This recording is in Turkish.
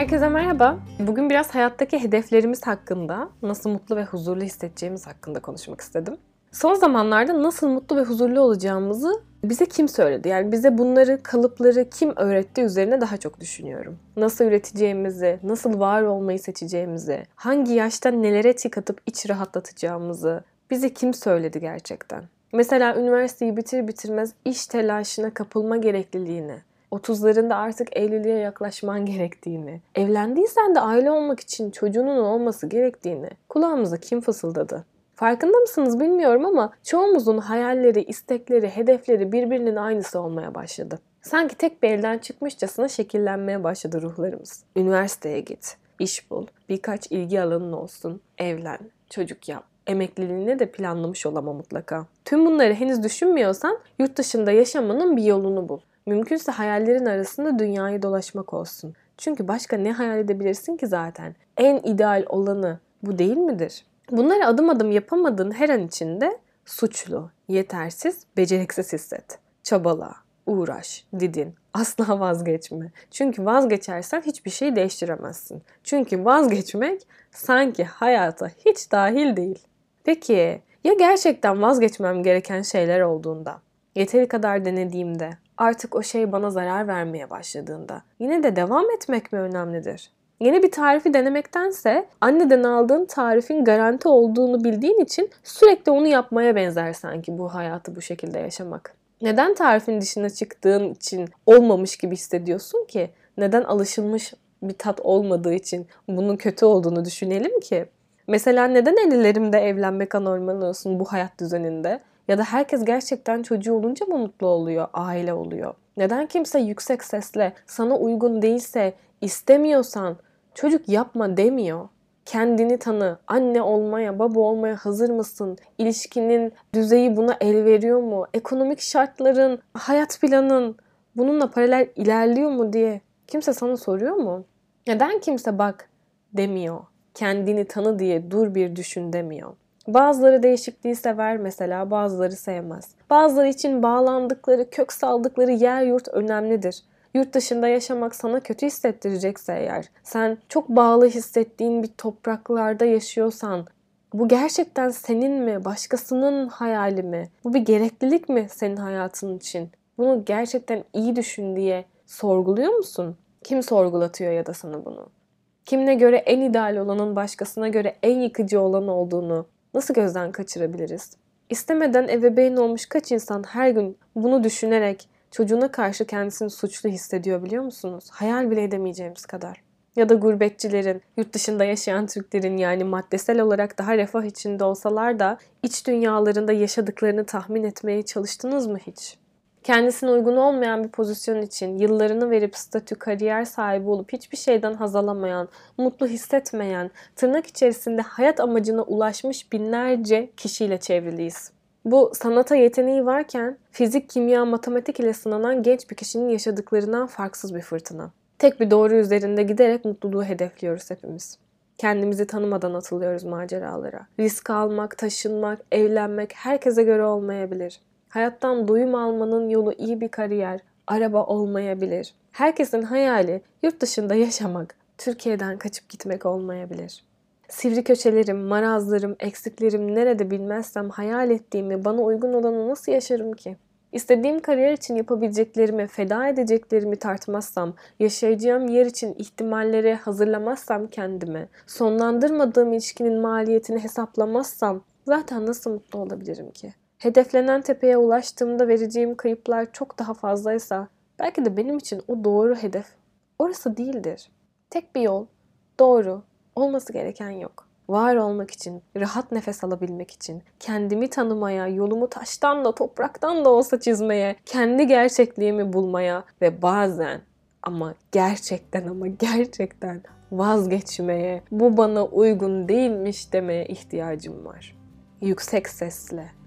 Herkese merhaba. Bugün biraz hayattaki hedeflerimiz hakkında, nasıl mutlu ve huzurlu hissedeceğimiz hakkında konuşmak istedim. Son zamanlarda nasıl mutlu ve huzurlu olacağımızı bize kim söyledi? Yani bize bunları, kalıpları kim öğretti üzerine daha çok düşünüyorum. Nasıl üreteceğimizi, nasıl var olmayı seçeceğimizi, hangi yaşta nelere tik atıp iç rahatlatacağımızı bize kim söyledi gerçekten? Mesela üniversiteyi bitir bitirmez iş telaşına kapılma gerekliliğini, 30'larında artık evliliğe yaklaşman gerektiğini, evlendiysen de aile olmak için çocuğunun olması gerektiğini kulağımıza kim fısıldadı? Farkında mısınız bilmiyorum ama çoğumuzun hayalleri, istekleri, hedefleri birbirinin aynısı olmaya başladı. Sanki tek bir elden çıkmışçasına şekillenmeye başladı ruhlarımız. Üniversiteye git, iş bul, birkaç ilgi alanın olsun, evlen, çocuk yap. Emekliliğini de planlamış olama mutlaka. Tüm bunları henüz düşünmüyorsan yurt dışında yaşamanın bir yolunu bul. Mümkünse hayallerin arasında dünyayı dolaşmak olsun. Çünkü başka ne hayal edebilirsin ki zaten? En ideal olanı bu değil midir? Bunları adım adım yapamadığın her an içinde suçlu, yetersiz, beceriksiz hisset. Çabala, uğraş, didin. Asla vazgeçme. Çünkü vazgeçersen hiçbir şey değiştiremezsin. Çünkü vazgeçmek sanki hayata hiç dahil değil. Peki ya gerçekten vazgeçmem gereken şeyler olduğunda? Yeteri kadar denediğimde, artık o şey bana zarar vermeye başladığında yine de devam etmek mi önemlidir? Yeni bir tarifi denemektense anneden aldığın tarifin garanti olduğunu bildiğin için sürekli onu yapmaya benzer sanki bu hayatı bu şekilde yaşamak. Neden tarifin dışına çıktığın için olmamış gibi hissediyorsun ki? Neden alışılmış bir tat olmadığı için bunun kötü olduğunu düşünelim ki? Mesela neden ellerimde evlenmek anormal olsun bu hayat düzeninde? Ya da herkes gerçekten çocuğu olunca mı mutlu oluyor, aile oluyor? Neden kimse yüksek sesle sana uygun değilse, istemiyorsan çocuk yapma demiyor? Kendini tanı. Anne olmaya, baba olmaya hazır mısın? İlişkinin düzeyi buna el veriyor mu? Ekonomik şartların, hayat planın bununla paralel ilerliyor mu diye kimse sana soruyor mu? Neden kimse bak demiyor? Kendini tanı diye dur bir düşün demiyor. Bazıları değişikliği sever mesela, bazıları sevmez. Bazıları için bağlandıkları, kök saldıkları yer yurt önemlidir. Yurt dışında yaşamak sana kötü hissettirecekse eğer, sen çok bağlı hissettiğin bir topraklarda yaşıyorsan, bu gerçekten senin mi, başkasının hayali mi? Bu bir gereklilik mi senin hayatın için? Bunu gerçekten iyi düşün diye sorguluyor musun? Kim sorgulatıyor ya da sana bunu? Kimine göre en ideal olanın başkasına göre en yıkıcı olan olduğunu nasıl gözden kaçırabiliriz? İstemeden ebeveyn olmuş kaç insan her gün bunu düşünerek çocuğuna karşı kendisini suçlu hissediyor biliyor musunuz? Hayal bile edemeyeceğimiz kadar. Ya da gurbetçilerin, yurt dışında yaşayan Türklerin yani maddesel olarak daha refah içinde olsalar da iç dünyalarında yaşadıklarını tahmin etmeye çalıştınız mı hiç? Kendisine uygun olmayan bir pozisyon için yıllarını verip statü, kariyer sahibi olup hiçbir şeyden haz alamayan, mutlu hissetmeyen, tırnak içerisinde hayat amacına ulaşmış binlerce kişiyle çevriliyiz. Bu sanata yeteneği varken fizik, kimya, matematik ile sınanan genç bir kişinin yaşadıklarından farksız bir fırtına. Tek bir doğru üzerinde giderek mutluluğu hedefliyoruz hepimiz. Kendimizi tanımadan atılıyoruz maceralara. Risk almak, taşınmak, evlenmek herkese göre olmayabilir. Hayattan doyum almanın yolu iyi bir kariyer, araba olmayabilir. Herkesin hayali yurt dışında yaşamak, Türkiye'den kaçıp gitmek olmayabilir. Sivri köşelerim, marazlarım, eksiklerim nerede bilmezsem hayal ettiğimi, bana uygun olanı nasıl yaşarım ki? İstediğim kariyer için yapabileceklerimi, feda edeceklerimi tartmazsam, yaşayacağım yer için ihtimallere hazırlamazsam kendimi, sonlandırmadığım ilişkinin maliyetini hesaplamazsam zaten nasıl mutlu olabilirim ki? Hedeflenen tepeye ulaştığımda vereceğim kayıplar çok daha fazlaysa belki de benim için o doğru hedef orası değildir. Tek bir yol, doğru, olması gereken yok. Var olmak için, rahat nefes alabilmek için, kendimi tanımaya, yolumu taştan da topraktan da olsa çizmeye, kendi gerçekliğimi bulmaya ve bazen ama gerçekten ama gerçekten vazgeçmeye, bu bana uygun değilmiş demeye ihtiyacım var. Yüksek sesle